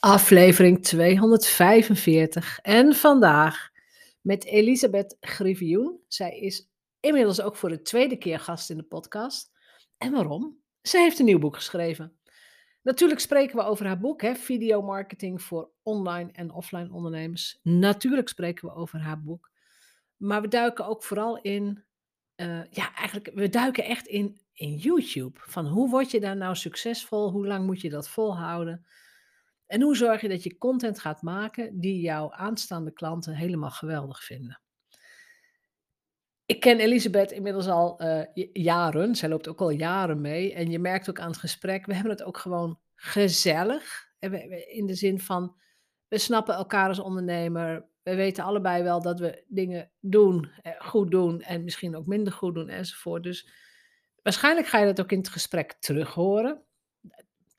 aflevering 245. En vandaag met Elisabeth Griffioen. Zij is inmiddels ook voor de tweede keer gast in de podcast. En waarom? Ze heeft een nieuw boek geschreven. Natuurlijk spreken we over haar boek, hè, Videomarketing voor online en offline ondernemers. Natuurlijk spreken we over haar boek. Maar we duiken ook vooral in, uh, ja, eigenlijk, we duiken echt in, in YouTube. Van hoe word je daar nou succesvol? Hoe lang moet je dat volhouden? En hoe zorg je dat je content gaat maken die jouw aanstaande klanten helemaal geweldig vinden? Ik ken Elisabeth inmiddels al uh, jaren. Zij loopt ook al jaren mee. En je merkt ook aan het gesprek, we hebben het ook gewoon gezellig. In de zin van, we snappen elkaar als ondernemer. We weten allebei wel dat we dingen doen, eh, goed doen en misschien ook minder goed doen enzovoort. Dus waarschijnlijk ga je dat ook in het gesprek terug horen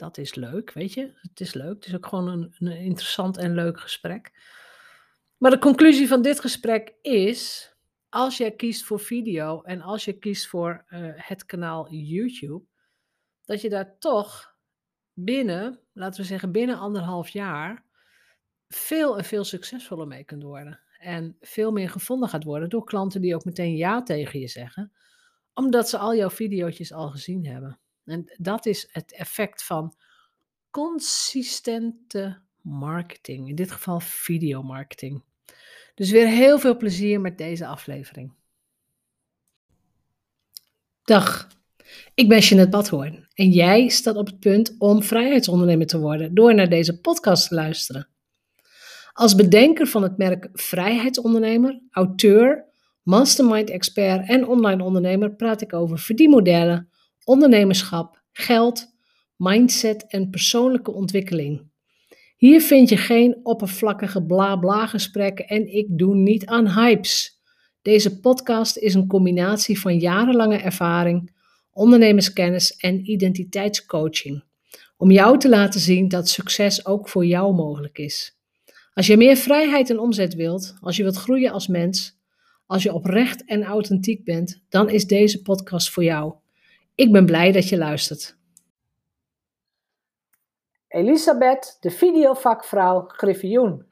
dat is leuk, weet je. Het is leuk. Het is ook gewoon een, een interessant en leuk gesprek. Maar de conclusie van dit gesprek is, als jij kiest voor video en als je kiest voor uh, het kanaal YouTube, dat je daar toch binnen, laten we zeggen binnen anderhalf jaar, veel en veel succesvoller mee kunt worden. En veel meer gevonden gaat worden door klanten die ook meteen ja tegen je zeggen, omdat ze al jouw video's al gezien hebben. En dat is het effect van consistente marketing. In dit geval videomarketing. Dus weer heel veel plezier met deze aflevering. Dag, ik ben Jeanette Badhoorn en jij staat op het punt om vrijheidsondernemer te worden door naar deze podcast te luisteren. Als bedenker van het merk Vrijheidsondernemer, auteur, mastermind expert en online ondernemer praat ik over verdienmodellen, ondernemerschap, geld, mindset en persoonlijke ontwikkeling. Hier vind je geen oppervlakkige bla-bla gesprekken en ik doe niet aan hypes. Deze podcast is een combinatie van jarenlange ervaring, ondernemerskennis en identiteitscoaching. Om jou te laten zien dat succes ook voor jou mogelijk is. Als je meer vrijheid en omzet wilt, als je wilt groeien als mens, als je oprecht en authentiek bent, dan is deze podcast voor jou. Ik ben blij dat je luistert. Elisabeth, de videovakvrouw Griffioen.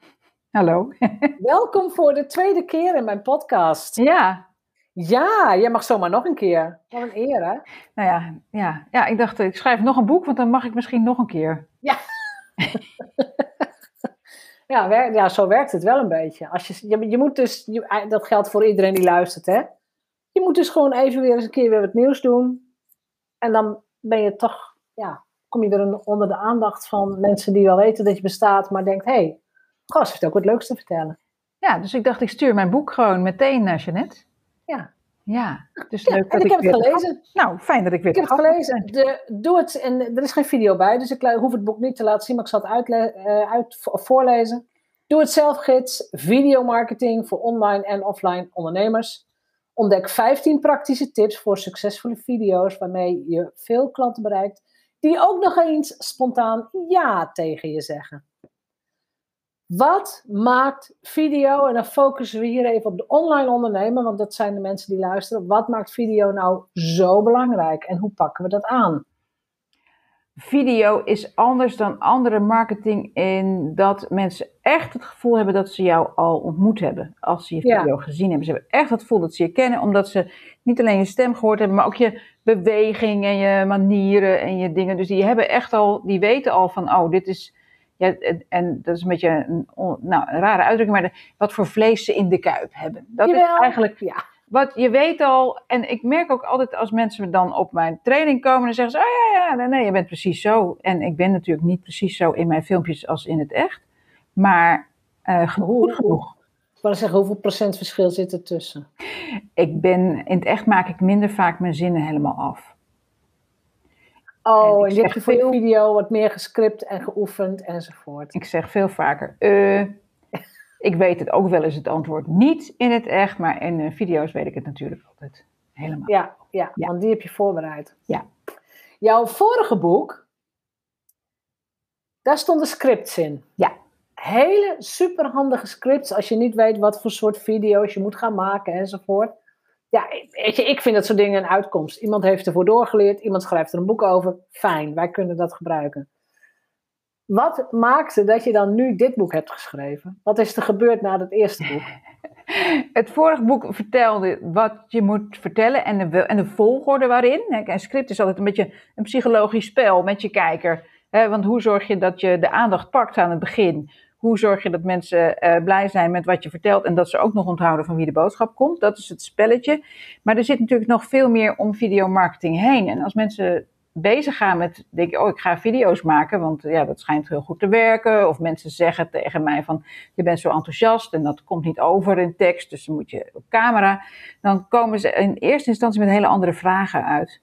Hallo. Welkom voor de tweede keer in mijn podcast. Ja. Ja, jij mag zomaar nog een keer. Wat een eer, hè? Nou ja, ja, ja, ik dacht, ik schrijf nog een boek, want dan mag ik misschien nog een keer. Ja. ja, ja, zo werkt het wel een beetje. Als je, je, je moet dus, je, dat geldt voor iedereen die luistert, hè? Je moet dus gewoon even weer eens een keer weer wat nieuws doen. En dan ben je toch, ja, kom je weer onder de aandacht van mensen die wel weten dat je bestaat, maar denkt, hé, hey, gast heeft ook wat leuks te vertellen. Ja, dus ik dacht, ik stuur mijn boek gewoon meteen naar Jeannette. Ja. Ja, dus ja, leuk dat ik, ik heb het gelezen. Nou, fijn dat ik weer Ik heb het gelezen. De, doe het, en er is geen video bij, dus ik hoef het boek niet te laten zien, maar ik zal het uitle- uh, uit, voorlezen. Doe het zelfgids, videomarketing voor online en offline ondernemers. Ontdek 15 praktische tips voor succesvolle video's waarmee je veel klanten bereikt die ook nog eens spontaan ja tegen je zeggen. Wat maakt video, en dan focussen we hier even op de online ondernemer, want dat zijn de mensen die luisteren. Wat maakt video nou zo belangrijk en hoe pakken we dat aan? Video is anders dan andere marketing in dat mensen echt het gevoel hebben dat ze jou al ontmoet hebben. Als ze je video gezien hebben. Ze hebben echt het gevoel dat ze je kennen, omdat ze niet alleen je stem gehoord hebben, maar ook je beweging en je manieren en je dingen. Dus die hebben echt al, die weten al van, oh, dit is, ja, en dat is een beetje een, nou, een rare uitdrukking, maar wat voor vlees ze in de kuip hebben. Dat is eigenlijk, ja. Wat je weet al, en ik merk ook altijd als mensen dan op mijn training komen, dan zeggen ze, oh ja, ja, nee, je bent precies zo. En ik ben natuurlijk niet precies zo in mijn filmpjes als in het echt, maar uh, goed genoeg. Wou zeggen, hoeveel procent verschil zit er tussen? Ik ben, in het echt maak ik minder vaak mijn zinnen helemaal af. Oh, en, je hebt voor video wat meer gescript en geoefend enzovoort. Ik zeg veel vaker, uh, ik weet het ook wel eens het antwoord niet in het echt, maar in uh, video's weet ik het natuurlijk altijd helemaal. Ja, ja, ja, want die heb je voorbereid. Ja. Jouw vorige boek, daar stonden scripts in. Ja hele superhandige scripts als je niet weet wat voor soort video's je moet gaan maken enzovoort. Ja, weet je, ik vind dat soort dingen een uitkomst. Iemand heeft ervoor doorgeleerd, iemand schrijft er een boek over. Fijn, wij kunnen dat gebruiken. Wat maakte dat je dan nu dit boek hebt geschreven? Wat is er gebeurd na het eerste boek? Het vorige boek vertelde wat je moet vertellen en de, en de volgorde waarin. Een script is altijd een beetje een psychologisch spel met je kijker. Want hoe zorg je dat je de aandacht pakt aan het begin? Hoe zorg je dat mensen uh, blij zijn met wat je vertelt en dat ze ook nog onthouden van wie de boodschap komt? Dat is het spelletje. Maar er zit natuurlijk nog veel meer om videomarketing heen. En als mensen bezig gaan met, denk ik, oh, ik ga video's maken, want ja, dat schijnt heel goed te werken. Of mensen zeggen tegen mij van, je bent zo enthousiast en dat komt niet over in tekst, dus dan moet je op camera. Dan komen ze in eerste instantie met hele andere vragen uit.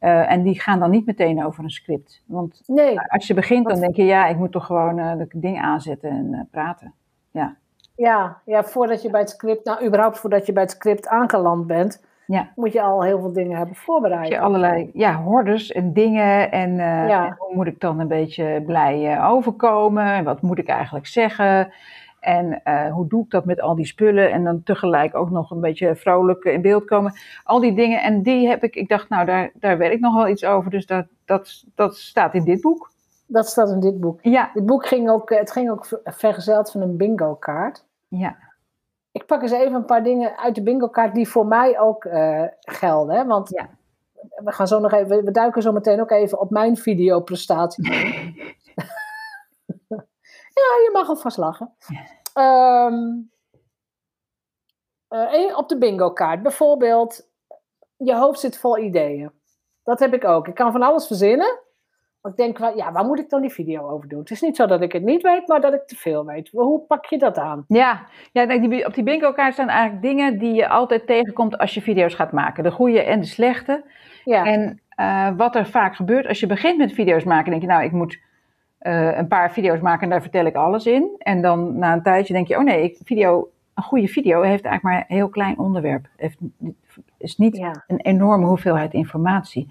Uh, en die gaan dan niet meteen over een script. Want nee, als je begint, dan denk je, ja, ik moet toch gewoon uh, ding aanzetten en uh, praten. Ja. Ja, ja, voordat je bij het script, nou überhaupt voordat je bij het script aangeland bent, ja. moet je al heel veel dingen hebben voorbereid. Je allerlei ja, hordes en dingen en, ja. hoe moet ik dan een beetje blij overkomen en wat moet ik eigenlijk zeggen. En uh, hoe doe ik dat met al die spullen? En dan tegelijk ook nog een beetje vrolijk in beeld komen. Al die dingen. En die heb ik, ik dacht, nou, daar, daar weet ik nog wel iets over. Dus dat, dat, dat staat in dit boek. Dat staat in dit boek. Ja. Dit boek ging ook, het ging ook vergezeld van een bingo kaart. Ja. Ik pak eens even een paar dingen uit de bingo kaart die voor mij ook uh, gelden. Hè? Want ja. we gaan zo nog even, we duiken zo meteen ook even op mijn videoprestatie. Ja, je mag alvast lachen. Um, uh, op de bingo kaart. Bijvoorbeeld, je hoofd zit vol ideeën. Dat heb ik ook. Ik kan van alles verzinnen. Ik denk, ja, waar moet ik dan die video over doen? Het is niet zo dat ik het niet weet, maar dat ik te veel weet. Hoe pak je dat aan? Ja, ja die, op die bingo kaart staan eigenlijk dingen die je altijd tegenkomt als je video's gaat maken. De goede en de slechte. Ja. En uh, wat er vaak gebeurt als je begint met video's maken, denk je, nou, ik moet uh, een paar video's maken en daar vertel ik alles in. En dan na een tijdje denk je, oh nee, video, een goede video heeft eigenlijk maar een heel klein onderwerp. Het is niet een enorme hoeveelheid informatie.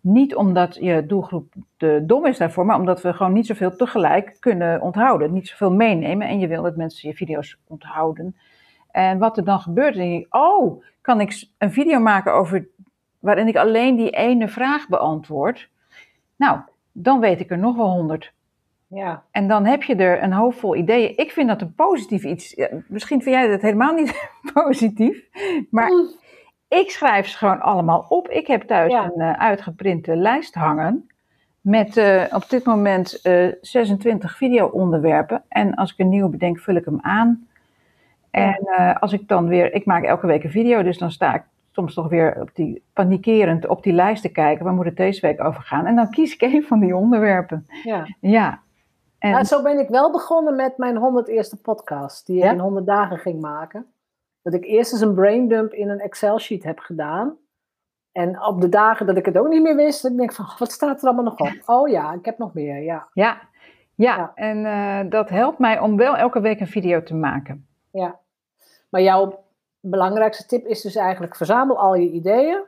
Niet omdat je doelgroep te dom is daarvoor, maar omdat we gewoon niet zoveel tegelijk kunnen onthouden. Niet zoveel meenemen en je wil dat mensen je video's onthouden. En wat er dan gebeurt, denk ik, oh, kan ik een video maken over waarin ik alleen die ene vraag beantwoord? Nou, dan weet ik er nog wel honderd. Ja. En dan heb je er een hoop vol ideeën. Ik vind dat een positief iets. misschien vind jij dat helemaal niet positief. Maar mm. Ik schrijf ze gewoon allemaal op. Ik heb thuis een uh, uitgeprinte lijst hangen. Met uh, op dit moment uh, eh, 26 video-onderwerpen. En als ik een nieuwe bedenk, vul ik hem aan. En als ik dan weer. Ik maak elke week een video, dus dan sta ik soms toch weer op die, panikerend op die lijst te kijken. Waar moet het deze week over gaan? En dan kies ik een van die onderwerpen. Ja. ja. En... Nou, zo ben ik wel begonnen met mijn 100 eerste podcast, die ik in 100 dagen ging maken. Dat ik eerst eens een braindump in een Excel-sheet heb gedaan. En op de dagen dat ik het ook niet meer wist, ik denk van, wat staat er allemaal nog op? Oh ja, ik heb nog meer, ja. Ja, ja. en uh, dat helpt mij om wel elke week een video te maken. Ja, maar jouw belangrijkste tip is dus eigenlijk, verzamel al je ideeën.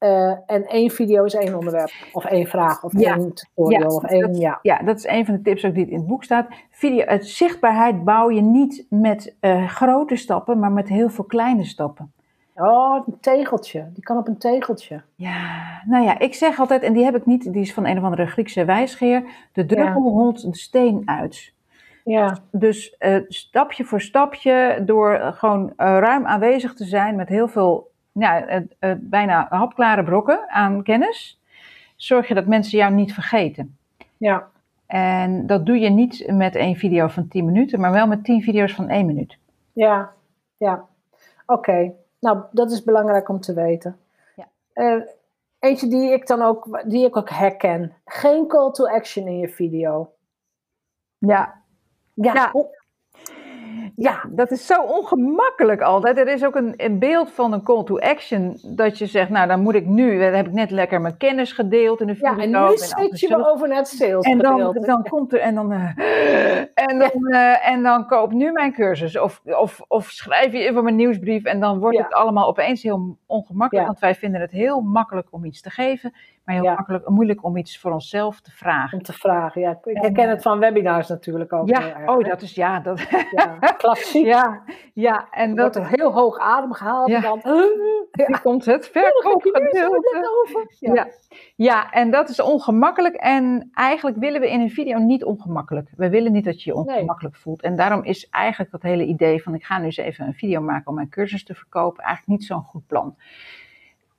Uh, en één video is één onderwerp, of één vraag, of één tutorial, ja, of één, dat, ja. Ja, dat is een van de tips ook die in het boek staat. Video, het zichtbaarheid bouw je niet met uh, grote stappen, maar met heel veel kleine stappen. Oh, een tegeltje. Die kan op een tegeltje. Ja, nou ja, ik zeg altijd, en die heb ik niet, die is van een of andere Griekse wijsgeer. De druppel ja. holt de steen uit. Ja. Dus uh, stapje voor stapje, door gewoon ruim aanwezig te zijn met heel veel ja, uh, bijna hapklare brokken aan kennis, zorg je dat mensen jou niet vergeten. Ja. En dat doe je niet met één video van 10 minuten, maar wel met 10 video's van 1 minuut. Ja, ja. Oké. Nou, dat is belangrijk om te weten. Ja. Uh, eentje die ik dan ook, die ik ook herken. Geen call to action in je video. Ja. Ja. ja. Ja, dat is zo ongemakkelijk altijd. Er is ook een, een, beeld van een call to action dat je zegt, nou dan moet ik nu, dan heb ik net lekker mijn kennis gedeeld in de video. Ja, en nu switch je we over naar het sales En dan, dan komt er, en dan, uh, en, dan uh, en dan koop nu mijn cursus of, of, of schrijf je even mijn nieuwsbrief en dan wordt ja. het allemaal opeens heel ongemakkelijk, want wij vinden het heel makkelijk om iets te geven. Maar heel makkelijk, moeilijk om iets voor onszelf te vragen. Om te vragen, ja. Ik herken het van webinars natuurlijk ook. Ja, oh, dat is ja. Dat... ja klassiek. Ja, ja en dat wordt heel hoog adem gehaald ja. en dan. Ja. komt het verkoopgedeelte. Ja. ja. Ja. en dat is ongemakkelijk. En eigenlijk willen we in een video niet ongemakkelijk. We willen niet dat je je ongemakkelijk voelt. En daarom is eigenlijk dat hele idee van ik ga nu eens even een video maken om mijn cursus te verkopen, eigenlijk niet zo'n goed plan.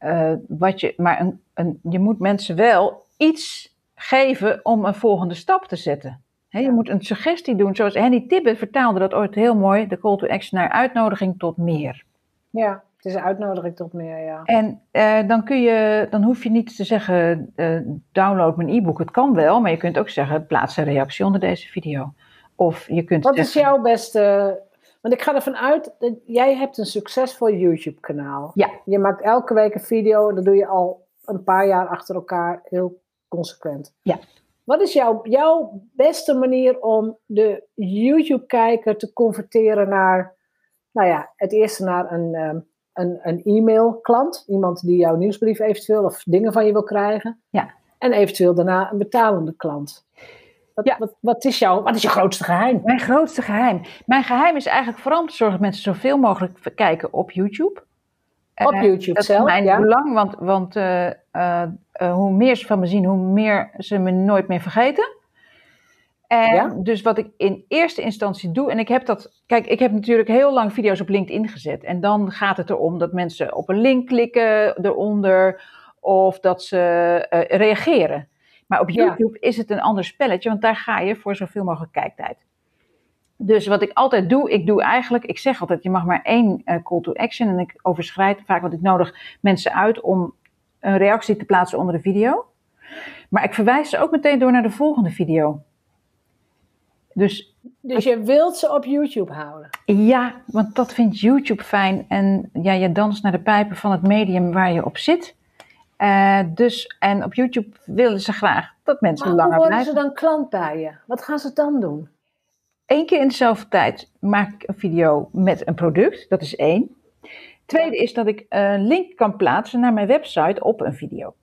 Uh, wat je, maar een, een, je moet mensen wel iets geven om een volgende stap te zetten. je moet een suggestie doen, zoals Henny Tibbe vertaalde dat ooit heel mooi, de call to action naar uitnodiging tot meer. Ja, het is een uitnodiging tot meer, ja. En uh, dan, kun je, dan hoef je niet te zeggen, uh, download mijn e-book. Het kan wel, maar je kunt ook zeggen, plaats een reactie onder deze video. Of je kunt Wat is jouw beste want ik ga ervan uit, dat jij hebt een succesvol YouTube-kanaal. Ja. Je maakt elke week een video en dat doe je al een paar jaar achter elkaar heel consequent. Ja. Wat is jouw, jouw beste manier om de YouTube-kijker te converteren naar, nou ja, het eerste naar een, ehm, een, een e-mail-klant, iemand die jouw nieuwsbrief eventueel of dingen van je wil krijgen. Ja. En eventueel daarna een betalende klant. Wat, ja. wat, wat, is jouw, wat is je grootste geheim? Mijn grootste geheim? Mijn geheim is eigenlijk vooral om te zorgen dat mensen zoveel mogelijk kijken op YouTube. Op uh, YouTube dat zelf, is mijn belang, want, want uh, uh, hoe meer ze van me zien, hoe meer ze me nooit meer vergeten. En ja? dus wat ik in eerste instantie doe, en ik heb dat, kijk, ik heb natuurlijk heel lang video's op LinkedIn gezet. En dan gaat het erom dat mensen op een link klikken eronder, of dat ze reageren. Maar op YouTube is het een ander spelletje, want daar ga je voor zoveel mogelijk kijktijd. Dus wat ik altijd doe, ik doe eigenlijk, ik zeg altijd, je mag maar één uh, call to action. En ik overschrijd vaak, want ik nodig mensen uit om een reactie te plaatsen onder de video. Maar ik verwijs ze ook meteen door naar de volgende video. Dus, dus je wilt ze op YouTube houden? Ja, want dat vindt YouTube fijn. En ja, je danst naar de pijpen van het medium waar je op zit. Uh, dus, en op YouTube willen ze graag dat mensen maar langer blijven. hoe worden ze dan klant bij je? Wat gaan ze dan doen? Eén keer in dezelfde tijd maak ik een video met een product. Dat is één. Tweede is dat ik een link kan plaatsen naar mijn website op een video.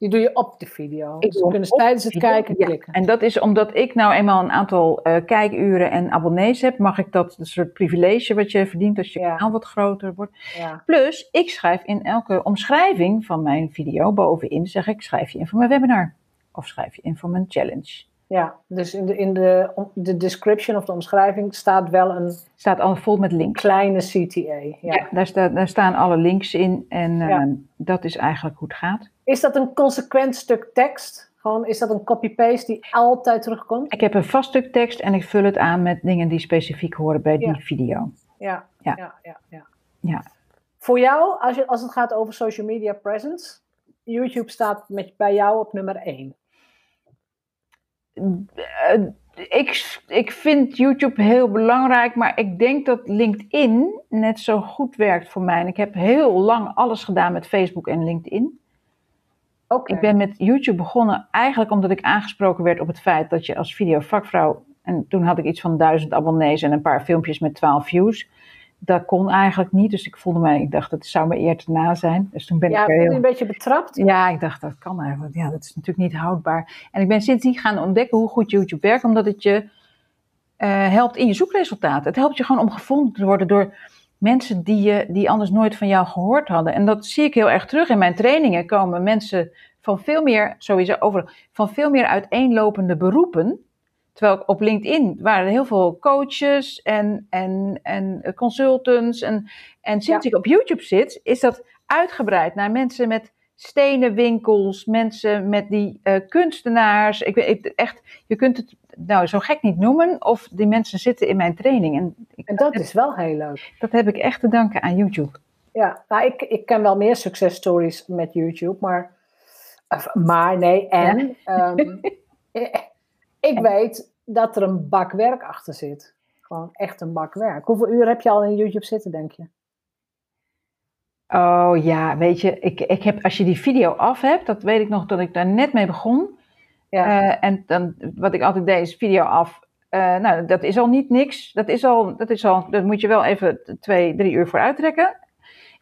Die doe je op de video. Ik dus kunnen tijdens het kijken klikken. En dat is omdat ik nou eenmaal een aantal uh, kijkuren en abonnees heb, mag ik dat een soort privilege wat je verdient als je ja. kanaal wat groter wordt. Ja. Plus, ik schrijf in elke omschrijving van mijn video bovenin, zeg ik, schrijf je in voor mijn webinar. Of schrijf je in voor mijn challenge. Ja, dus in de, in de, de description of de omschrijving staat wel een... Staat al vol met links. Kleine CTA. Ja, ja daar, staat, daar staan alle links in en ja. uh, dat is eigenlijk hoe het gaat. Is dat een consequent stuk tekst? Gewoon, is dat een copy-paste die altijd terugkomt? Ik heb een vast stuk tekst en ik vul het aan met dingen die specifiek horen bij die video. Ja, ja, ja, ja. ja. ja. Voor jou, als, je, als het gaat over social media presence, YouTube staat met, bij jou op nummer 1. Uh, ik, ik vind YouTube heel belangrijk, maar ik denk dat LinkedIn net zo goed werkt voor mij. En ik heb heel lang alles gedaan met Facebook en LinkedIn. Okay. Ik ben met YouTube begonnen eigenlijk omdat ik aangesproken werd op het feit dat je als videovakvrouw, en toen had ik iets van duizend abonnees en een paar filmpjes met 12 views. Dat kon eigenlijk niet, dus ik voelde mij, ik dacht, dat zou me eer te na zijn. Dus toen ben ja, ik er heel... een beetje betrapt? Ja, ik dacht, dat kan eigenlijk. Ja, dat is natuurlijk niet houdbaar. En ik ben sindsdien gaan ontdekken hoe goed YouTube werkt, omdat het je uh, helpt in je zoekresultaten. Het helpt je gewoon om gevonden te worden door mensen die, je, die anders nooit van jou gehoord hadden. En dat zie ik heel erg terug in mijn trainingen. Komen mensen van veel meer, sowieso over, van veel meer uiteenlopende beroepen. Terwijl op LinkedIn waren er heel veel coaches en, en, en consultants. En, en sinds ja. ik op YouTube zit, is dat uitgebreid naar mensen met stenen winkels, mensen met die uh, kunstenaars. Ik, ik, echt, je kunt het nou zo gek niet noemen, of die mensen zitten in mijn training. En, ik, en dat, dat is wel heel leuk. Dat heb ik echt te danken aan YouTube. Ja, nou, ik, ik ken wel meer successtories met YouTube, maar, maar nee, en ja. um, ik, weet dat er een bak werk achter zit. Gewoon echt een bak werk. Hoeveel uur heb je al in YouTube zitten, denk je? Oh ja, weet je, ik, ik heb, als je die video af hebt, dat weet ik nog dat ik daar net mee begon. Ja. Uh, en dan, wat ik altijd deed, is video af. Uh, nou, dat is al niet niks. Dat is al, dat is al, dat moet je wel even twee, drie uur voor uittrekken.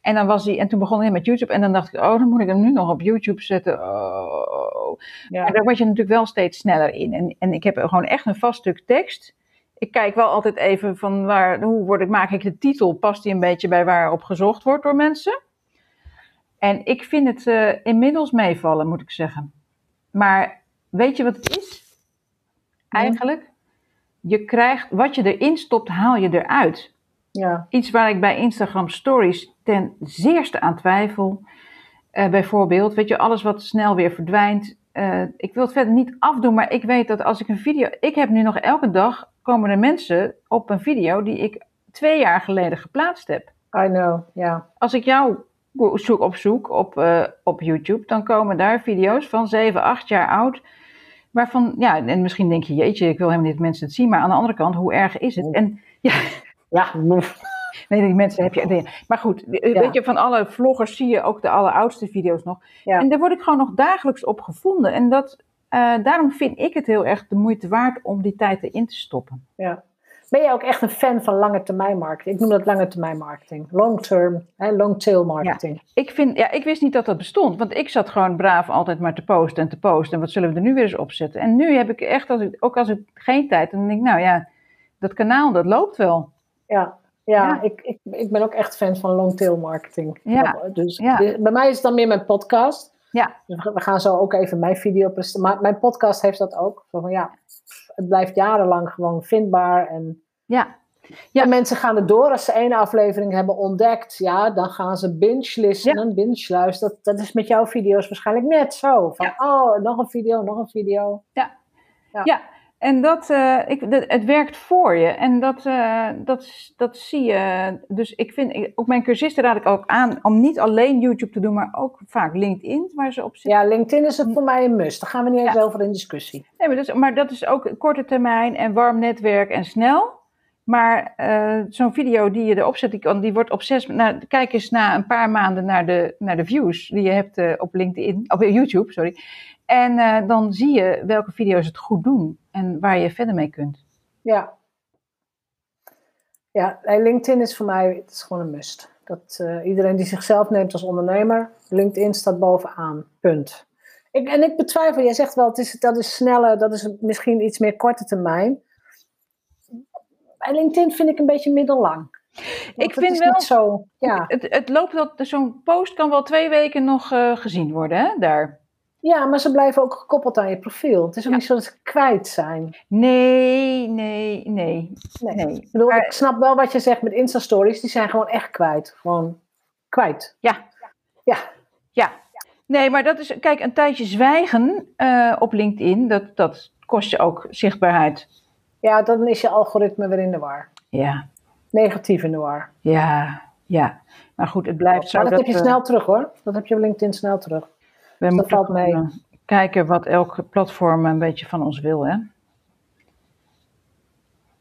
En, dan was hij, en toen begon hij met YouTube. En dan dacht ik, oh, dan moet ik hem nu nog op YouTube zetten. Oh. Ja. Maar daar word je natuurlijk wel steeds sneller in. En, en ik heb gewoon echt een vast stuk tekst. Ik kijk wel altijd even van waar, hoe word ik, maak ik de titel? Past die een beetje bij waar op gezocht wordt door mensen? En ik vind het eh, inmiddels meevallen, moet ik zeggen. Maar weet je wat het is? Eigenlijk, je krijgt, wat je erin stopt, haal je eruit. Ja. Iets waar ik bij Instagram Stories ten zeerste aan twijfel. Eh, bijvoorbeeld, weet je, alles wat snel weer verdwijnt. Eh, ik wil het verder niet afdoen, maar ik weet dat als ik een video. Ik heb nu nog elke dag komen er mensen op een video die ik twee jaar geleden geplaatst heb. I know, ja. Als ik jou zoek opzoek op, eh, op YouTube, dan komen daar video's van 7, 8 jaar oud. Waarvan, ja, en misschien denk je, jeetje, ik wil helemaal niet dat mensen het zien. Maar aan de andere kant, hoe erg is het? En ja, Ja, nee, die mensen heb je. nee. Maar goed, eh, Ja. weet je, van alle vloggers zie je ook de alleroudste video's nog. Ja. En daar word ik gewoon nog dagelijks op gevonden. En dat, eh, daarom vind ik het heel erg de moeite waard om die tijd erin te stoppen. ja. Ben jij ook echt een fan van lange termijn marketing? Ik noem dat lange termijn marketing. Long term, hè, long tail marketing. Ik, vind, ja, ik wist niet dat dat bestond, want ik zat gewoon braaf altijd maar te posten en te posten. En wat zullen we er nu weer eens opzetten? En nu heb ik echt, als ik, ook als ik geen tijd, dan denk ik, nou ja, dat kanaal, dat loopt wel. Ja, ja, Ja. Ik, ik, ik ben ook echt fan van long tail marketing. Ja, Dus ja. de- bij mij is het dan meer mijn podcast. Ja. Dus we gaan zo ook even mijn video presenteren. Maar mijn podcast heeft dat ook. Van, ja, het blijft jarenlang gewoon vindbaar. En, Ja, Ja. en mensen gaan er door als ze één aflevering hebben ontdekt. Ja, dan gaan ze binge listenen, binge luisteren. Dat, dat is met jouw video's waarschijnlijk net zo. Van, oh, nog een video, nog een video. ja. En dat, eh, ik, dat- het werkt voor je. En dat, eh, dat, dat zie je. Dus ik vind, ook mijn cursisten raad ik ook aan om niet alleen YouTube te doen, maar ook vaak LinkedIn, waar ze op zitten. Ja, LinkedIn is het voor mij een must. Daar gaan we niet eens over in discussie. Nee, maar, dat is, maar dat is ook korte termijn en warm netwerk en snel. Maar eh, zo'n video die je erop zet, die, kan, die wordt op zes... Nou, kijk eens na een paar maanden naar de, naar de views die je hebt op LinkedIn, op YouTube, sorry. En dan zie je welke video's het goed doen en waar je verder mee kunt. Ja. Ja, LinkedIn is voor mij het is gewoon een must. Dat, eh, iedereen die zichzelf neemt als ondernemer, LinkedIn staat bovenaan. Punt. Ik, en ik betwijfel, jij zegt wel, het is, dat is sneller, dat is misschien iets meer korte termijn. LinkedIn vind ik een beetje middellang. Want Ik vind is wel- Niet zo, ja. Het, het loopt dat zo'n post kan wel twee weken nog eh, gezien worden, hè, daar. Ja, maar ze blijven ook gekoppeld aan je profiel. Het is ook Ja. niet zo dat ze kwijt zijn. Nee, nee, nee, Nee. nee. Ik bedoel, Maar- ik snap wel wat je zegt met Insta-stories. Die zijn gewoon echt kwijt. Gewoon kwijt. Ja. Ja. Ja. Nee, maar dat is, kijk, een tijdje zwijgen eh, op LinkedIn, dat, dat kost je ook zichtbaarheid. Ja, dan is je algoritme weer in de war. Ja, Negatief in de war. ja, ja. Maar goed, het blijft zo Maar dat, heb je we- snel terug hoor. Dat heb je op LinkedIn snel terug. We dat moeten valt mee. gewoon, eh, kijken wat elk platform een beetje van ons wil, hè.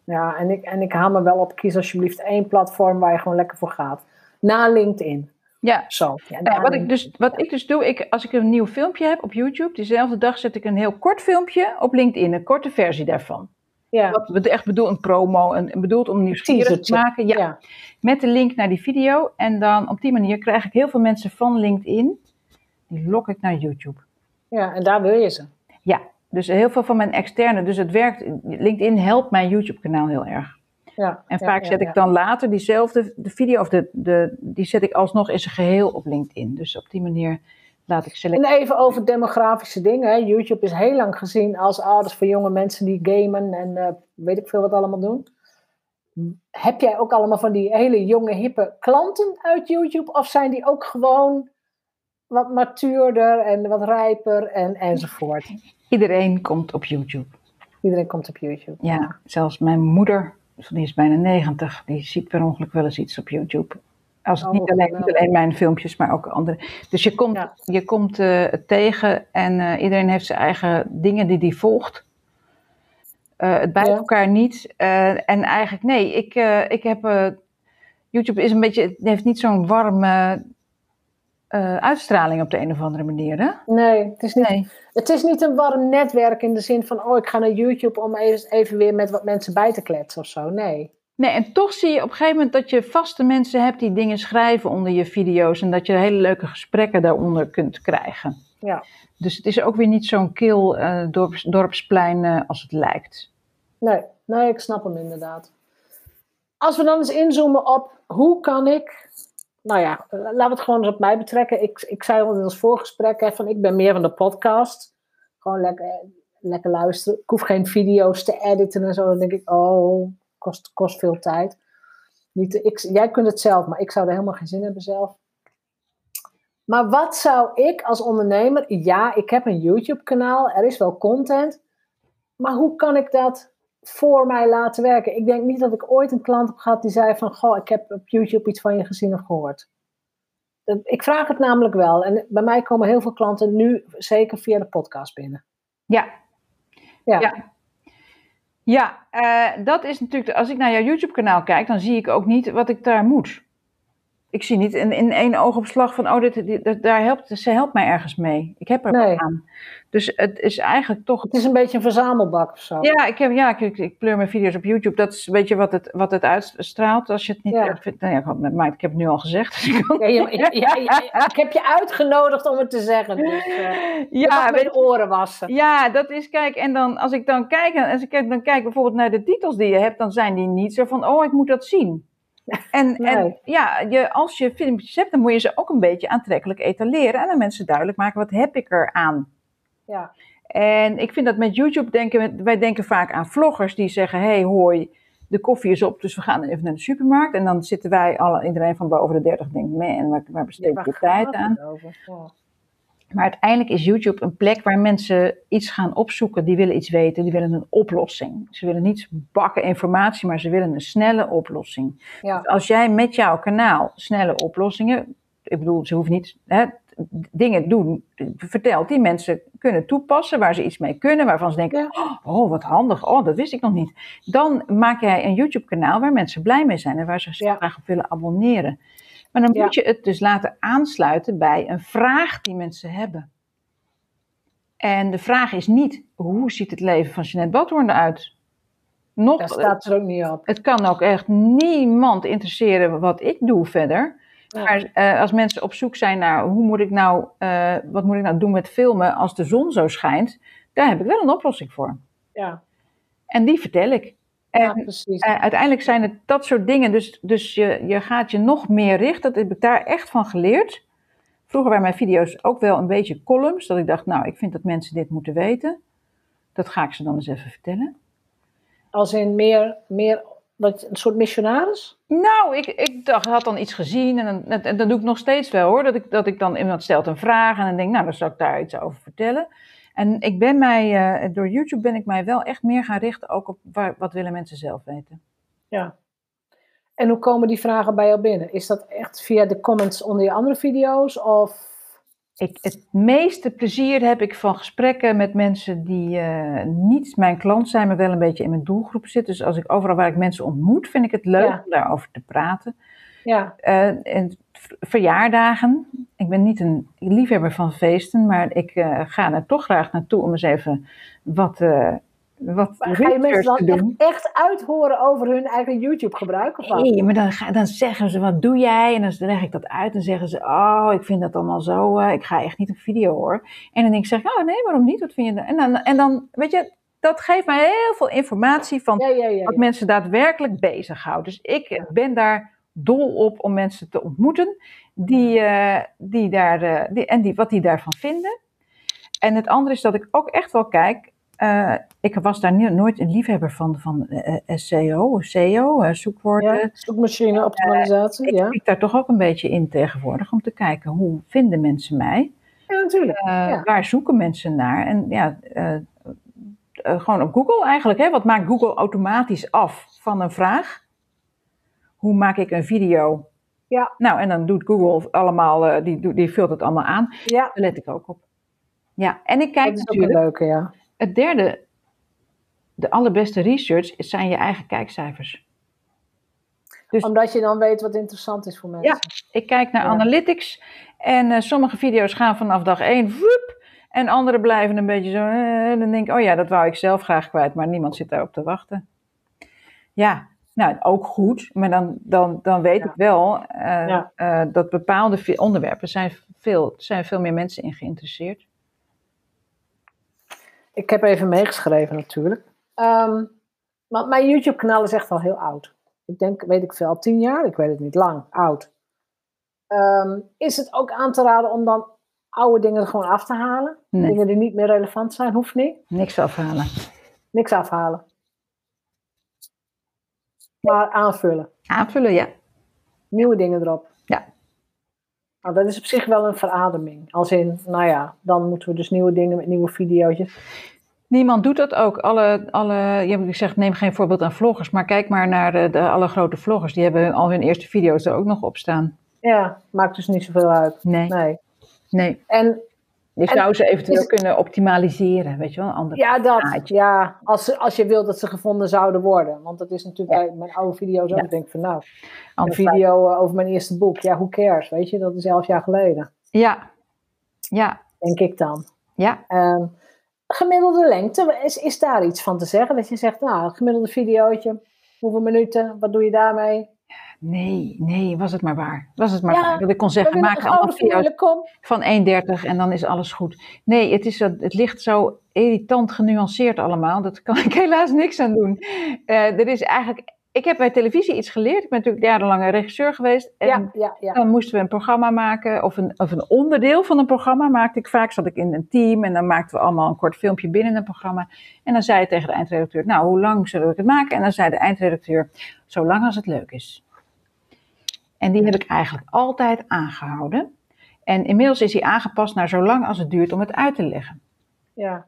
Ja, en ik, en ik haal me wel op. Kies alsjeblieft één platform waar je gewoon lekker voor gaat. Na LinkedIn. Ja, Zo. Ja, wat, ik dus, wat ik dus doe, ik, als ik een nieuw filmpje heb op YouTube, diezelfde dag zet ik een heel kort filmpje op LinkedIn, een korte versie daarvan. ja. Wat we echt bedoel, een promo, een, bedoeld om nieuwsgierig te maken. Ja, Ja. met de link naar die video. En dan op die manier krijg ik heel veel mensen van LinkedIn, die lok ik naar YouTube. ja, en daar wil je ze. Ja, dus heel veel van mijn externe, dus het werkt, LinkedIn helpt mijn YouTube kanaal heel erg. Ja. En vaak ja, zet ik dan later diezelfde de video, of de, de, die zet ik alsnog in zijn geheel op LinkedIn. Dus op die manier laat ik select. En even over demografische dingen. Hè. YouTube is heel lang gezien als ouders voor jonge mensen die gamen en eh, weet ik veel wat allemaal doen. Heb jij ook allemaal van die hele jonge, hippe klanten uit YouTube? Of zijn die ook gewoon wat matuurder en wat rijper en, enzovoort? Iedereen komt op YouTube. Iedereen komt op YouTube. Ja, zelfs mijn moeder, die is bijna 90, die ziet per ongeluk wel eens iets op YouTube. Als het Oh, niet, alleen, niet alleen mijn filmpjes, maar ook andere. Dus je komt, Ja. je komt eh, tegen en eh, iedereen heeft zijn eigen dingen die die volgt. Eh, het bijt Ja. elkaar niet. En eigenlijk, nee, ik, ik heb. YouTube is een beetje, het heeft niet zo'n warme eh, uitstraling op de een of andere manier. Hè? Nee, het is, niet, Nee. het is niet een warm netwerk in de zin van, oh, ik ga naar YouTube om even, even weer met wat mensen bij te kletsen of zo. Nee. Nee, en toch zie je op een gegeven moment dat je vaste mensen hebt die dingen schrijven onder je video's en dat je hele leuke gesprekken daaronder kunt krijgen. Ja. Dus het is ook weer niet zo'n kil uh, dorps, dorpsplein uh, als het lijkt. Nee, nee, ik snap hem inderdaad. Als we dan eens inzoomen op hoe kan ik, nou ja, laten we het gewoon eens op mij betrekken. Ik, ik zei al in ons voorgesprek hè, van ik ben meer van de podcast. Gewoon lekker, lekker luisteren. Ik hoef geen video's te editen en zo. Dan denk ik, oh, kost, kost veel tijd. Niet, ik, jij kunt het zelf, maar ik zou er helemaal geen zin in hebben zelf. Maar wat zou ik als ondernemer, ja, ik heb een YouTube-kanaal, er is wel content, maar hoe kan ik dat voor mij laten werken? Ik denk niet dat ik ooit een klant heb gehad die zei van, goh, ik heb op YouTube iets van je gezien of gehoord. Ik vraag het namelijk wel. En bij mij komen heel veel klanten nu zeker via de podcast binnen. Ja. Ja. ja. Ja, uh, dat is natuurlijk. Als ik naar jouw YouTube-kanaal kijk, dan zie ik ook niet wat ik daar moet ik zie niet in, in één oogopslag van, oh, dit, dit, daar helpt, ze helpt mij ergens mee. Ik heb er nee. aan. Dus het is eigenlijk toch... Het is een beetje een verzamelbak of zo. Ja, ik, heb, ja ik, ik, pleur mijn video's op YouTube. Dat is een beetje wat het, wat het uitstraalt. Als je het niet ja. vindt. Nou ja, maar ik heb het nu al gezegd. Dus ja, ja, ja, ik heb je uitgenodigd om het te zeggen. Dus, uh, ja, met oren wassen. Ja, dat is, kijk, en dan als ik dan kijk, als ik dan kijk bijvoorbeeld naar de titels die je hebt, dan zijn die niet zo van, oh, ik moet dat zien. En, en ja, je, als je filmpjes hebt, dan moet je ze ook een beetje aantrekkelijk etaleren. En aan mensen duidelijk maken, wat heb ik er aan? Ja. En ik vind dat met YouTube denken, wij denken vaak aan vloggers die zeggen, hey hoi, de koffie is op, dus we gaan even naar de supermarkt. En dan zitten wij, alle, iedereen van boven de 30, denkt, man, waar, waar besteed je tijd aan? Ja. Maar uiteindelijk is YouTube een plek waar mensen iets gaan opzoeken. Die willen iets weten, die willen een oplossing. Ze willen niet bakken informatie, maar ze willen een snelle oplossing. Ja. Dus als jij met jouw kanaal snelle oplossingen, ik bedoel, ze hoeven niet hè, dingen doen, vertelt die mensen kunnen toepassen, waar ze iets mee kunnen, waarvan ze denken, oh wat handig, oh dat wist ik nog niet. Dan maak jij een YouTube kanaal waar mensen blij mee zijn en waar ze zich graag op willen abonneren. Maar dan moet je het dus laten aansluiten bij een vraag die mensen hebben. En de vraag is niet, hoe ziet het leven van Jeanette Badhoorn eruit? Nog, Daar staat er ook niet op. Het kan ook echt niemand interesseren wat ik doe verder. Maar uh, als mensen op zoek zijn naar hoe moet ik nou, uh, wat moet ik nou doen met filmen als de zon zo schijnt, daar heb ik wel een oplossing voor. Ja. En die vertel ik. En uh, uiteindelijk zijn het dat soort dingen. Dus, dus je, je gaat je nog meer richten. Dat heb ik daar echt van geleerd. Vroeger waren mijn video's ook wel een beetje columns. Dat ik dacht, nou, ik vind dat mensen dit moeten weten. Dat ga ik ze dan eens even vertellen. Als in meer, meer een soort missionaris? Nou, ik, ik dacht, had dan iets gezien. En dan, en dat doe ik nog steeds wel hoor. Dat ik, dat ik dan iemand stelt een vraag. En dan denk, nou, dan zal ik daar iets over vertellen. En ik ben mij, uh, door YouTube ben ik mij wel echt meer gaan richten ook op waar, wat willen mensen zelf weten. Ja. En hoe komen die vragen bij jou binnen? Is dat echt via de comments onder je andere video's of... Ik, het meeste plezier heb ik van gesprekken met mensen die uh, niet mijn klant zijn, maar wel een beetje in mijn doelgroep zitten. Dus als ik overal waar ik mensen ontmoet, vind ik het leuk om daarover te praten. Ja. Uh, en verjaardagen. Ik ben niet een liefhebber van feesten, maar ik uh, ga er toch graag naartoe om eens even wat, uh, wat Ga je mensen dan echt, echt, uithoren over hun eigen YouTube-gebruik? Nee, maar dan, ga, dan zeggen ze, wat doe jij? En dan leg ik dat uit en zeggen ze, oh, ik vind dat allemaal zo, uh, ik ga echt niet op video hoor. En dan denk ik, zeg, oh nee, waarom niet? Wat vind je dan? En dan, en dan weet je, dat geeft mij heel veel informatie van ja, ja, ja, wat mensen daadwerkelijk bezighoudt. Dus ik ben daar dol op om mensen te ontmoeten die, uh, die daar, uh, die, en die, wat die daarvan vinden. En het andere is dat ik ook echt wel kijk. Uh, ik was daar nooit een liefhebber van, van SEO, SEO, zoekwoorden. Ja, zoekmachine optimalisatie. ik kijk daar toch ook een beetje in tegenwoordig om te kijken hoe vinden mensen mij. Ja, natuurlijk. Ja. Waar zoeken mensen naar? En ja, gewoon op Google eigenlijk. Hè? Wat maakt Google automatisch af van een vraag? Hoe maak ik een video? Ja. Nou, en dan doet Google allemaal, uh, die, die vult het allemaal aan. Ja. Daar let ik ook op. Ja, en ik kijk dat is natuurlijk. Een leuke, ja. Het derde, de allerbeste research, zijn je eigen kijkcijfers. Dus, Omdat je dan weet wat interessant is voor mensen. Ja, ik kijk naar analytics en uh, sommige video's gaan vanaf dag één, woep, en andere blijven een beetje zo. Uh, dan denk ik, oh ja, dat wou ik zelf graag kwijt, maar niemand zit daarop te wachten. Ja, Nou, ook goed, maar dan, dan, dan weet Ja. ik wel eh, Ja. eh, dat bepaalde onderwerpen zijn veel, zijn veel meer mensen in geïnteresseerd. Ik heb even meegeschreven natuurlijk. Ehm, want mijn YouTube-kanaal is echt al heel oud. Ik denk, weet ik veel, al tien jaar? Ik weet het niet, lang, oud. Ehm, is het ook aan te raden om dan oude dingen er gewoon af te halen? Nee. Dingen die niet meer relevant zijn, hoeft niet. Niks afhalen. Niks afhalen. Maar aanvullen. Aanvullen, ja. Nieuwe dingen erop. Ja. Nou, dat is op zich wel een verademing. Als in, nou ja, dan moeten we dus nieuwe dingen met nieuwe video's. Niemand doet dat ook. Alle, alle, je hebt gezegd, neem geen voorbeeld aan vloggers, maar kijk maar naar de, de alle grote vloggers. Die hebben al hun eerste video's er ook nog op staan. Ja, maakt dus niet zoveel uit. Nee, Nee. nee. En Je En zou ze eventueel is- kunnen optimaliseren, weet je wel, een ander Ja, dat. plaatje. Ja, als, als je wilt dat ze gevonden zouden worden. Want dat is natuurlijk Ja. bij mijn oude video's ook. Ja. Ik denk van nou, een video eh, over mijn eerste boek. Ja, who cares? Weet je, dat is elf jaar geleden. Ja, ja, Denk ik dan. ja. Ehm, gemiddelde lengte, is, is daar iets van te zeggen? Dat je zegt, nou, gemiddelde videootje. Hoeveel minuten? Wat doe je daarmee? Nee, nee, was het maar waar. Was het maar Ja, waar. Dat ik kon zeggen, maak een allemaal video's van 1,30 en dan is alles goed. Nee, het, is, dat- het ligt zo irritant genuanceerd allemaal. Dat kan ik helaas niks aan doen. Eh, er is eigenlijk, ik heb bij televisie iets geleerd. Ik ben natuurlijk jarenlang een regisseur geweest. En Ja, ja, ja. dan moesten we een programma maken, of een, of een onderdeel van een programma maakte ik vaak. Zat ik in een team en dan maakten we allemaal een kort filmpje binnen een programma. En dan zei je tegen de eindredacteur, nou, hoe lang zullen we het maken? En dan zei de eindredacteur, zo lang als het leuk is. En die heb ik eigenlijk altijd aangehouden. En inmiddels is hij aangepast naar zo lang als het duurt om het uit te leggen. ja.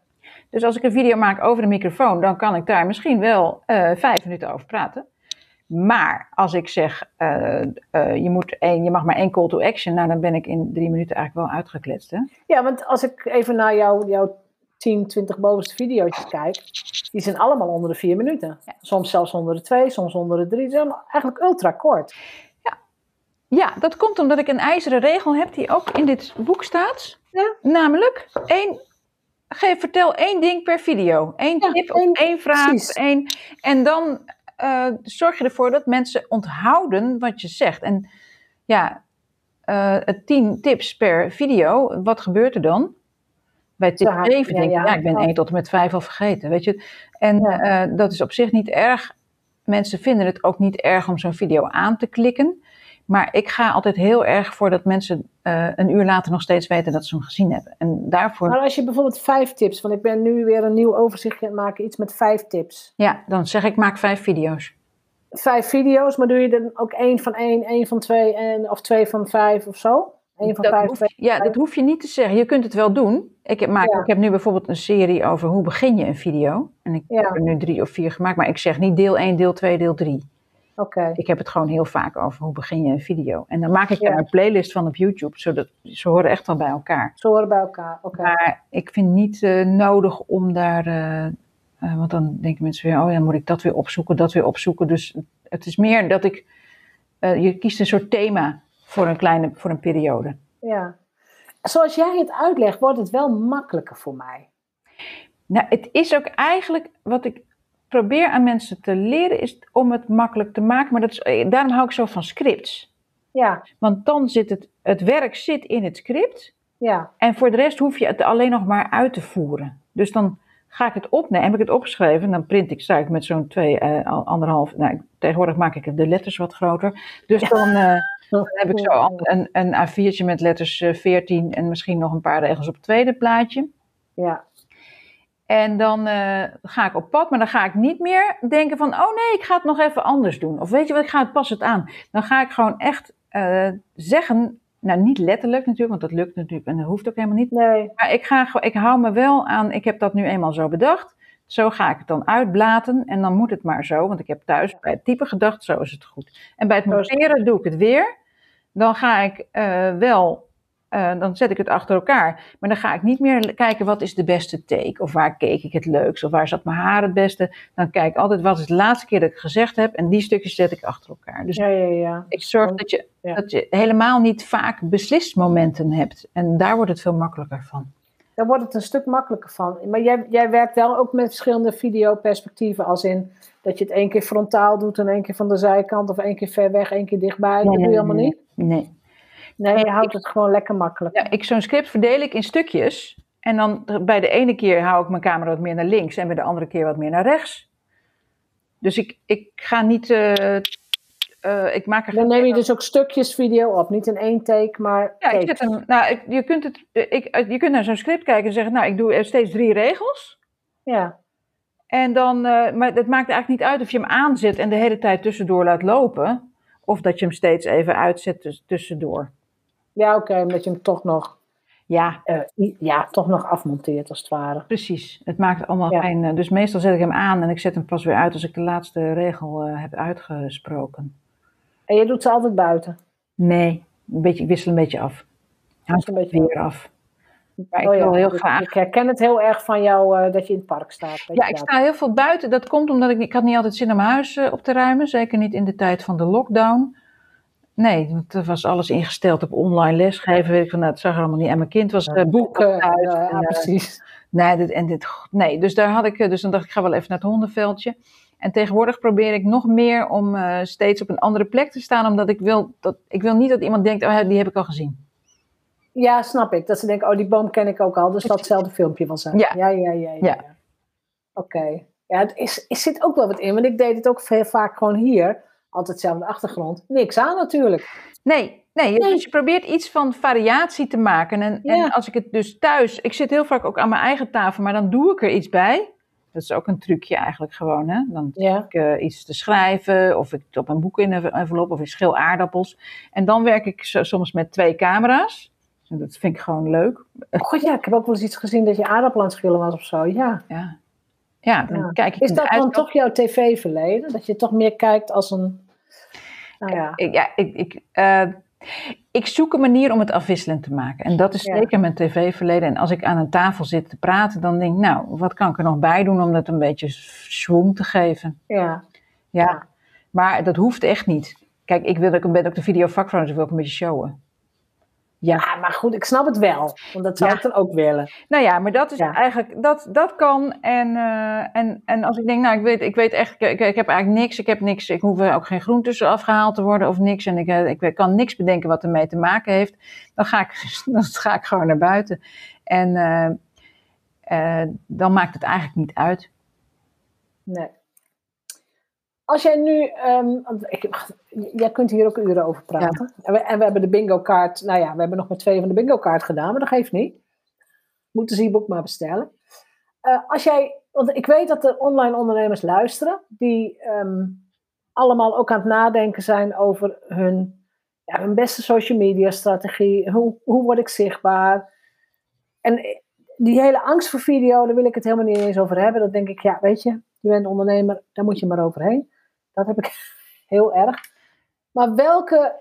Dus als ik een video maak over een microfoon, dan kan ik daar misschien wel eh, vijf minuten over praten. Maar als ik zeg, eh, eh, je, moet één, je mag maar één call to action, nou dan ben ik in drie minuten eigenlijk wel uitgekletst. Hè? Ja, want als ik even naar jouw, jouw 10, 20 bovenste video's kijk, die zijn allemaal onder de vier minuten. Soms zelfs onder de twee, soms onder de drie. Die zijn eigenlijk ultra kort. Ja, dat komt omdat ik een ijzeren regel heb die ook in dit boek staat. Ja. Namelijk, één, geef, vertel één ding per video. Eén Ja, tip één- of één vraag. precies. Één, en dan eh, zorg je ervoor dat mensen onthouden wat je zegt. En ja, het tien tips per video, wat gebeurt er dan? Bij tip Ja, 7 ja, denk ik, ja. ik ben. 1 tot en met 5 al vergeten, weet je. En eh, dat is op zich niet erg. Mensen vinden het ook niet erg om zo'n video aan te klikken. Maar ik ga altijd heel erg voor dat mensen eh, een uur later nog steeds weten dat ze hem gezien hebben. En daarvoor, Maar als je bijvoorbeeld vijf tips, want ik ben nu weer een nieuw overzichtje aan het maken, iets met vijf tips. ja, dan zeg ik maak vijf video's. Vijf video's, maar doe je dan ook één van één, één van twee en, of twee van vijf of zo? Eén van Dat vijf, hoef, twee ja, dat hoef je niet te zeggen. Je kunt het wel doen. Ik heb, maak, Ja. ik heb nu bijvoorbeeld een serie over hoe begin je een video. En ik Ja. heb er nu drie of vier gemaakt. Maar ik zeg niet deel 1, deel 2, deel 3. Ik heb het gewoon heel vaak over hoe begin je een video. En dan maak ik Ja. daar een playlist van op YouTube. Zodat, ze horen echt wel bij elkaar. Ze horen bij elkaar. Oké. Maar ik vind niet eh, nodig om daar. eh, eh, want dan denken mensen weer: oh ja, moet ik dat weer opzoeken, dat weer opzoeken. Dus het is meer dat ik. je kiest een soort thema voor een kleine voor een periode. Ja. Zoals jij het uitlegt, wordt het wel makkelijker voor mij. Nou, het is ook eigenlijk wat ik probeer aan mensen te leren, is om het makkelijk te maken. Maar dat is, eh, daarom hou ik zo van scripts. Ja, Want dan zit het, het werk zit in het script. ja, En voor de rest hoef je het alleen nog maar uit te voeren. Dus dan ga ik het opnemen. Heb ik het opgeschreven, dan print ik, sta ik met zo'n twee, eh, anderhalf. Nou, tegenwoordig maak ik de letters wat groter. Dus dan, eh, dan heb ik zo een, een A4'tje met letters eh, 14 en misschien nog een paar regels op het tweede plaatje. ja. En dan eh, ga ik op pad, maar dan ga ik niet meer denken van, oh nee, ik ga het nog even anders doen. Of weet je wat, ik ga het pas het aan. Dan ga ik gewoon echt eh, zeggen, nou niet letterlijk natuurlijk, want dat lukt natuurlijk en dat hoeft ook helemaal niet. Nee, Maar ik, ga, ik hou me wel aan, ik heb dat nu eenmaal zo bedacht. Zo ga ik het dan uitblaten en dan moet het maar zo. Want ik heb thuis bij het type gedacht, zo is het goed. En bij het monteren doe ik het weer. Dan ga ik eh, wel, eh, dan zet ik het achter elkaar. Maar dan ga ik niet meer kijken wat is de beste take. Of waar keek ik het leukst. Of waar zat mijn haar het beste. Dan kijk ik altijd wat is de laatste keer dat ik gezegd heb. En die stukjes zet ik achter elkaar. Dus ja, ja, ja. ik zorg dat je, dat je helemaal niet vaak beslismomenten hebt. En daar wordt het veel makkelijker van. daar wordt het een stuk makkelijker van. Maar jij, jij werkt wel ook met verschillende videoperspectieven, als in dat je het één keer frontaal doet en één keer van de zijkant, of één keer ver weg, één keer dichtbij. dat doe je allemaal niet? Nee. Nee, je houdt het gewoon lekker makkelijk. Ja, ik, zo'n script verdeel ik in stukjes. En dan bij de ene keer hou ik mijn camera wat meer naar links en bij de andere keer wat meer naar rechts. Dus ik, ik ga niet. eh, eh, ik maak er Dan neem je dus ook stukjes video op, niet in één take, maar Ja, ik zet hem, nou, ik- je, kunt het, ik, je kunt naar zo'n script kijken en zeggen, nou, ik doe er steeds drie regels. Ja, En dan, eh, maar het maakt eigenlijk niet uit of je hem aanzet en de hele tijd tussendoor laat lopen. Of dat je hem steeds even uitzet tuss- tussendoor. Ja oké, omdat je hem toch nog, Ja, eh, ja, toch nog afmonteert, als het ware. precies. Het maakt allemaal Ja. geen... eh, dus meestal zet ik hem aan en ik zet hem pas weer uit als ik de laatste regel eh, heb uitgesproken. En je doet ze altijd buiten. Nee, een beetje, ik wissel een beetje af. Hangt een beetje weer af. Maar ik Oh ja, wil heel graag Ik herken het heel erg van jou dat je in het park staat. Ja, ik sta heel veel buiten. Dat komt omdat ik, ik had niet altijd zin om mijn huis op te ruimen. Zeker niet in de tijd van de lockdown. Nee, want er was alles ingesteld op online lesgeven. Weet ik van, nou, het zag er allemaal niet. En mijn kind was eh boeken en, eh, precies. nee, dit, en dit, nee, dus daar had ik, eh, dus dan dacht ik, ga wel even naar het hondenveldje. En tegenwoordig probeer ik nog meer om steeds op een andere plek te staan. Omdat ik wil, dat, ik wil niet dat iemand denkt, oh, die heb ik al gezien. Ja, snap ik. Dat ze denken, oh, die boom ken ik ook al, dus datzelfde filmpje wel zijn. Ja. ja, ja, ja. ja, Ja. ja. Oké. Ja, het is, er zit ook wel wat in, want ik deed het ook veel vaak gewoon hier. Altijd hetzelfde achtergrond. Niks aan natuurlijk. Nee, nee, Nee. dus je probeert iets van variatie te maken. En, en als ik het dus thuis, ik zit heel vaak ook aan mijn eigen tafel, maar dan doe ik er iets bij. Dat is ook een trucje eigenlijk gewoon. Hè? Dan Ja. ik eh, iets te schrijven, of ik op een boek in een envelop, of ik schil aardappels. En dan werk ik zo- soms met twee camera's. En dat vind ik gewoon leuk. God ja, ik heb ook wel eens iets gezien dat je aardappel aan het schillen was of zo. Ja. Ja, ja dan Ja. kijk ik Is dat dan uitkant. toch jouw tv-verleden? Dat je toch meer kijkt als een. Nou ja. Ik, ja, ik, ik, eh, ik zoek een manier om het afwisselend te maken. En dat is Ja. zeker mijn tv-verleden. En als ik aan een tafel zit te praten, dan denk ik, nou, wat kan ik er nog bij doen om dat een beetje schwung te geven? ja. Ja, maar dat hoeft echt niet. Kijk, ik wil ook, ben ook de video vakvrouw, dus ik wil ook een beetje showen. Ja, Ja, maar goed, ik snap het wel. Want dat zou Ja. ik dan ook willen. nou ja, maar dat is Ja. eigenlijk, dat, dat kan. En, eh, en, en als ik denk, nou, ik weet, ik weet echt, ik, ik heb eigenlijk niks, ik heb niks, ik hoef er ook geen groentes afgehaald te worden of niks. En ik, eh, ik kan niks bedenken wat ermee te maken heeft. Dan ga ik, dan ga ik gewoon naar buiten. En eh, dan maakt het eigenlijk niet uit. Nee. Als jij nu, want ik, jij kunt hier ook uren over praten. En, we, en we hebben de bingo kaart, nou ja, we hebben nog maar twee van de bingo kaart gedaan, maar dat geeft niet. Moeten ze je boek maar bestellen. Eh, als jij, want ik weet dat er online ondernemers luisteren, die ehm, allemaal ook aan het nadenken zijn over hun, ja, hun beste social media strategie. Hoe, hoe word ik zichtbaar? En die hele angst voor video, daar wil ik het helemaal niet eens over hebben. Dat denk ik, ja, weet je, je bent ondernemer, daar moet je maar overheen. Dat heb ik heel erg. Maar welke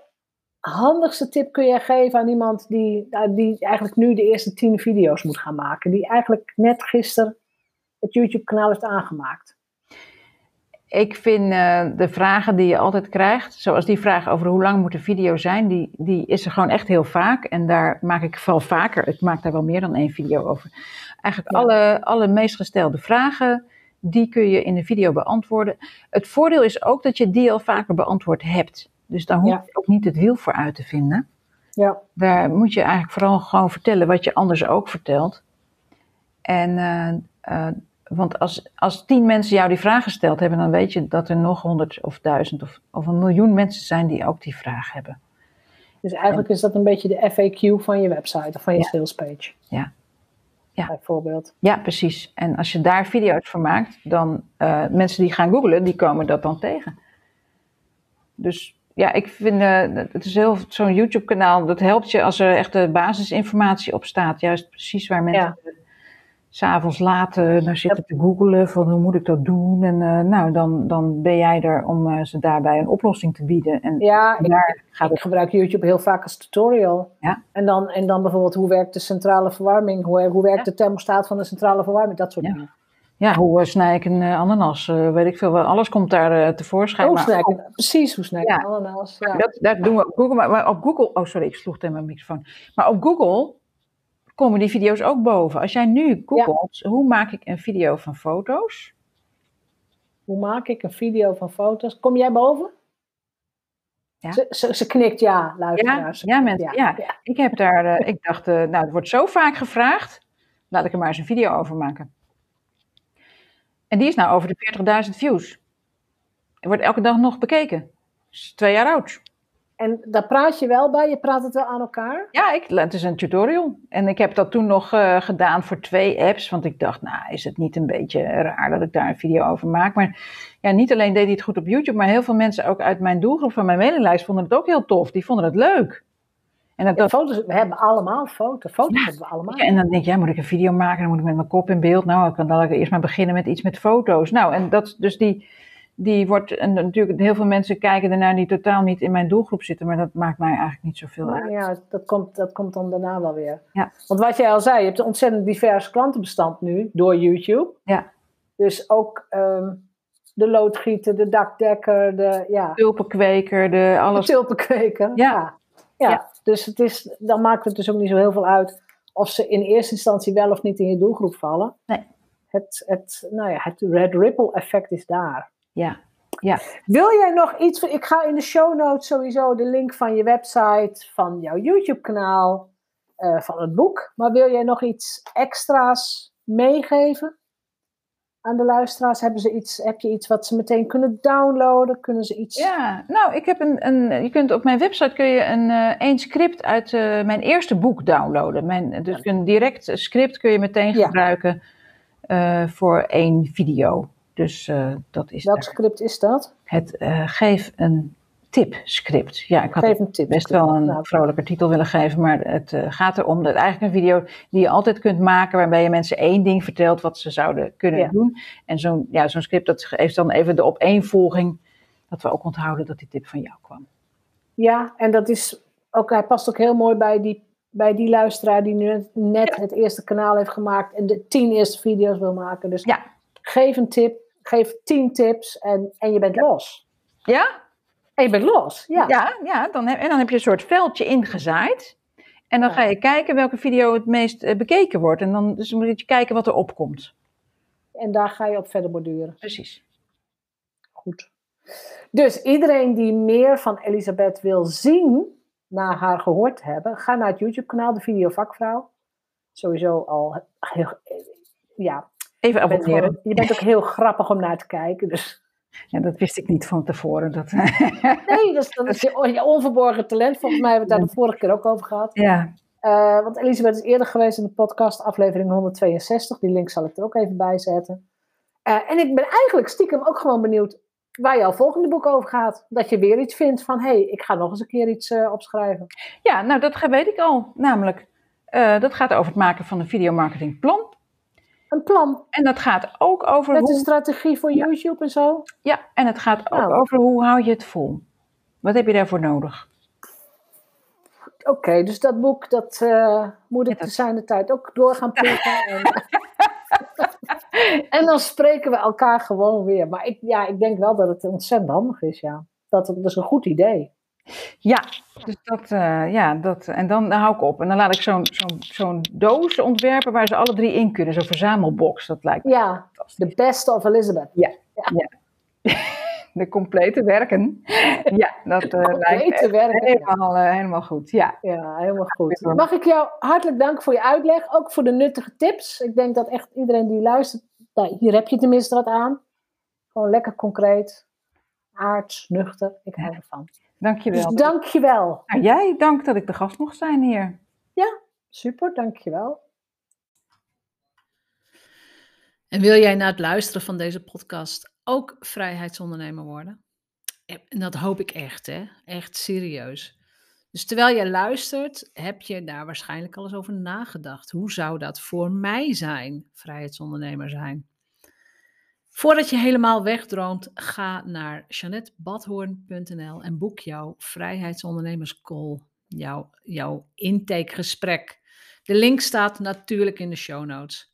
handigste tip kun jij geven aan iemand die, nou, die eigenlijk nu de eerste tien video's moet gaan maken? Die eigenlijk net gisteren het YouTube-kanaal heeft aangemaakt. Ik vind eh, de vragen die je altijd krijgt, zoals die vraag over hoe lang moet een video zijn, die, die is er gewoon echt heel vaak. En daar maak ik wel vaker, ik maak daar wel meer dan één video over. Eigenlijk Ja. alle, alle meest gestelde vragen, die kun je in de video beantwoorden. Het voordeel is ook dat je die al vaker beantwoord hebt. Dus daar hoef Ja. je ook niet het wiel voor uit te vinden. Ja, Daar moet je eigenlijk vooral gewoon vertellen wat je anders ook vertelt. En, eh, eh, want als, als tien mensen jou die vraag gesteld hebben, dan weet je dat er nog honderd of duizend of, of een miljoen mensen zijn die ook die vraag hebben. dus eigenlijk is dat een beetje de FAQ van je website of van je Ja. salespage. Ja. Ja. Bijvoorbeeld. Ja, precies. En als je daar video's van maakt, dan uh, mensen die gaan googlen, die komen dat dan tegen. Dus ja, ik vind uh, het is heel zo'n YouTube kanaal, dat helpt je als er echt de basisinformatie op staat. Juist precies waar mensen Ja. s'avonds laat uh, naar zitten te googlen van hoe moet ik dat doen. En uh, nou, dan, dan ben jij er om ze daarbij een oplossing te bieden. En Ja, ik, daar gaat ik het. gebruik YouTube heel vaak als tutorial. Ja. En, dan, en dan bijvoorbeeld hoe werkt de centrale verwarming, hoe, hoe werkt de thermostaat van de centrale verwarming, dat soort Ja. dingen. Ja, hoe uh, snij ik een uh, ananas? Uh, weet ik veel. Alles komt daar tevoorschijn. Hoe maar snij ik Precies, hoe snij ik Ja. een ananas. Ja. Dat, dat doen we op Google. Maar, op Google. Oh, sorry, ik sloeg tegen mijn microfoon. Maar op Google komen die video's ook boven. Als jij nu googelt, hoe maak ik een video van foto's? Hoe maak ik een video van foto's? Kom jij boven? Ja. Ze, ze, ze, knikt ja, luisteraars. Ja, ja, mensen, ja. ja. Ik heb daar, uh, ik dacht, uh, nou, het wordt zo vaak gevraagd, laat ik er maar eens een video over maken. En die is nou over de 40.000 views. Er wordt elke dag nog bekeken. Is twee jaar oud. En daar praat je wel bij? Je praat het wel aan elkaar? Ja, ik, het is een tutorial. En ik heb dat toen nog uh, gedaan voor twee apps. Want ik dacht, nou, is het niet een beetje raar dat ik daar een video over maak? Maar ja, niet alleen deed hij het goed op YouTube, maar heel veel mensen ook uit mijn doelgroep van mijn mailinglijst vonden het ook heel tof. Die vonden het leuk. En dat, foto's, we hebben allemaal foto's. Foto's ja, hebben we allemaal. Ja, en dan denk je, ja, moet ik een video maken? Dan moet ik met mijn kop in beeld. Nou, ik kan dan eerst maar beginnen met iets met foto's. Nou, en dat, dus die die wordt, en natuurlijk heel veel mensen kijken ernaar die totaal niet in mijn doelgroep zitten, maar dat maakt mij eigenlijk niet zoveel uit. Ja, dat komt, dat komt dan daarna wel weer. Ja. Want wat jij al zei, je hebt een ontzettend divers klantenbestand nu door YouTube. Ja. Dus ook um, de loodgieter, de dakdekker, de ja. tulpenkweker, de alles. De tulpenkweker, ja. ja. Ja. Dus het is, dan maakt het dus ook niet zo heel veel uit of ze in eerste instantie wel of niet in je doelgroep vallen. Nee. Het, het, nou ja, het red ripple effect is daar. Ja. Ja. Wil jij nog iets? Ik ga in de show notes sowieso de link van je website, van jouw YouTube-kanaal, uh, van het boek. Maar wil jij nog iets extra's meegeven aan de luisteraars? Hebben ze iets, heb je iets wat ze meteen kunnen downloaden? Kunnen ze iets... Ja, nou, ik heb een, een je kunt op mijn website kun je een, een script uit uh, mijn eerste boek downloaden. Mijn, dus een direct script kun je meteen ja. gebruiken voor één video. Dus uh, dat is. Welk script is dat? Het geef een tip script. Ja, ik had een tip best wel een vrolijker titel willen geven, maar het uh, gaat erom dat eigenlijk een video die je altijd kunt maken, waarbij je mensen één ding vertelt wat ze zouden kunnen ja. doen. En zo'n ja, zo'n script dat geeft dan even de opeenvolging, dat we ook onthouden dat die tip van jou kwam. Ja, en dat is ook, hij past ook heel mooi bij die, bij die luisteraar die nu net ja. het eerste kanaal heeft gemaakt en de tien eerste video's wil maken. Dus ja. geef een tip, geef tien tips en, en je bent los. Ja? En je bent los, ja. Ja, ja dan heb, en dan heb je een soort veldje ingezaaid. En dan ga je kijken welke video het meest uh, bekeken wordt. En dan dus moet je kijken wat er opkomt. En daar ga je op verder borduren. Precies. Goed. Dus iedereen die meer van Elisabeth wil zien, na haar gehoord te hebben, ga naar het YouTube-kanaal, de Video Vakvrouw. Sowieso al heel, ja, Even abonneren. Je bent, ook heel grappig om naar te kijken. Dus. Ja, dat wist ik niet van tevoren. Dat... nee, dat is, dat is je, onverborgen talent. Volgens mij hebben we het daar de vorige keer ook over gehad. Ja. Uh, want Elisabeth is eerder geweest in de podcast, aflevering 162. Die link zal ik er ook even bij zetten. Uh, en ik ben eigenlijk stiekem ook gewoon benieuwd waar jouw volgende boek over gaat. Dat je weer iets vindt van, hé, hey, ik ga nog eens een keer iets uh, opschrijven. Ja, nou dat weet ik al. Namelijk, dat gaat over het maken van een videomarketingplan. Een plan. En dat gaat ook over. Met hoe... een strategie voor YouTube en zo? Ja, en het gaat ook nou. over hoe hou je het vol. Wat heb je daarvoor nodig? Oké, okay, dus dat boek, dat uh, moet ik ja, dat... de tijd ook door gaan prikken. en, en, dan spreken we elkaar gewoon weer. Maar ik, ja, ik denk wel dat het ontzettend handig is, ja. Dat, dat is een goed idee. Ja, dus dat, uh, ja, dat, en dan, dan hou ik op. En dan laat ik zo'n zo'n zo'n doos ontwerpen waar ze alle drie in kunnen. Zo'n verzamelbox, dat lijkt me Ja, de beste of Elizabeth. Ja, ja. ja. De complete werken. Ja, dat uh, lijkt werken, helemaal, uh, helemaal goed. Ja. ja, helemaal goed. Mag ik jou hartelijk danken voor je uitleg, ook voor de nuttige tips. Ik denk dat echt iedereen die luistert, nou, hier heb je tenminste wat aan. Gewoon lekker concreet, aards, nuchter. Ik hou ervan. Dankjewel. Dus dankjewel. Nou, jij dank dat ik de gast mocht zijn hier. Ja, super, dankjewel. En wil jij na het luisteren van deze podcast ook vrijheidsondernemer worden? En dat hoop ik echt, hè? Echt serieus. Dus terwijl je luistert, heb je daar waarschijnlijk al eens over nagedacht. Hoe zou dat voor mij zijn, vrijheidsondernemer zijn? Voordat je helemaal wegdroomt, ga naar jeanettebadhoorn.nl en boek jouw vrijheidsondernemerscall, jouw, jouw intakegesprek. De link staat natuurlijk in de show notes.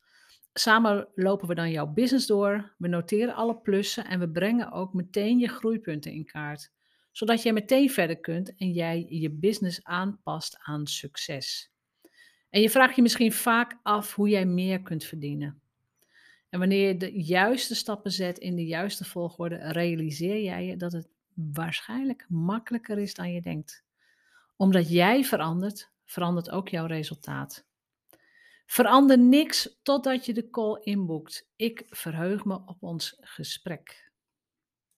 Samen lopen we dan jouw business door, we noteren alle plussen en we brengen ook meteen je groeipunten in kaart, zodat jij meteen verder kunt en jij je business aanpast aan succes. En je vraagt je misschien vaak af hoe jij meer kunt verdienen. En wanneer je de juiste stappen zet in de juiste volgorde, realiseer jij je dat het waarschijnlijk makkelijker is dan je denkt. Omdat jij verandert, verandert ook jouw resultaat. Verander niks totdat je de call inboekt. Ik verheug me op ons gesprek.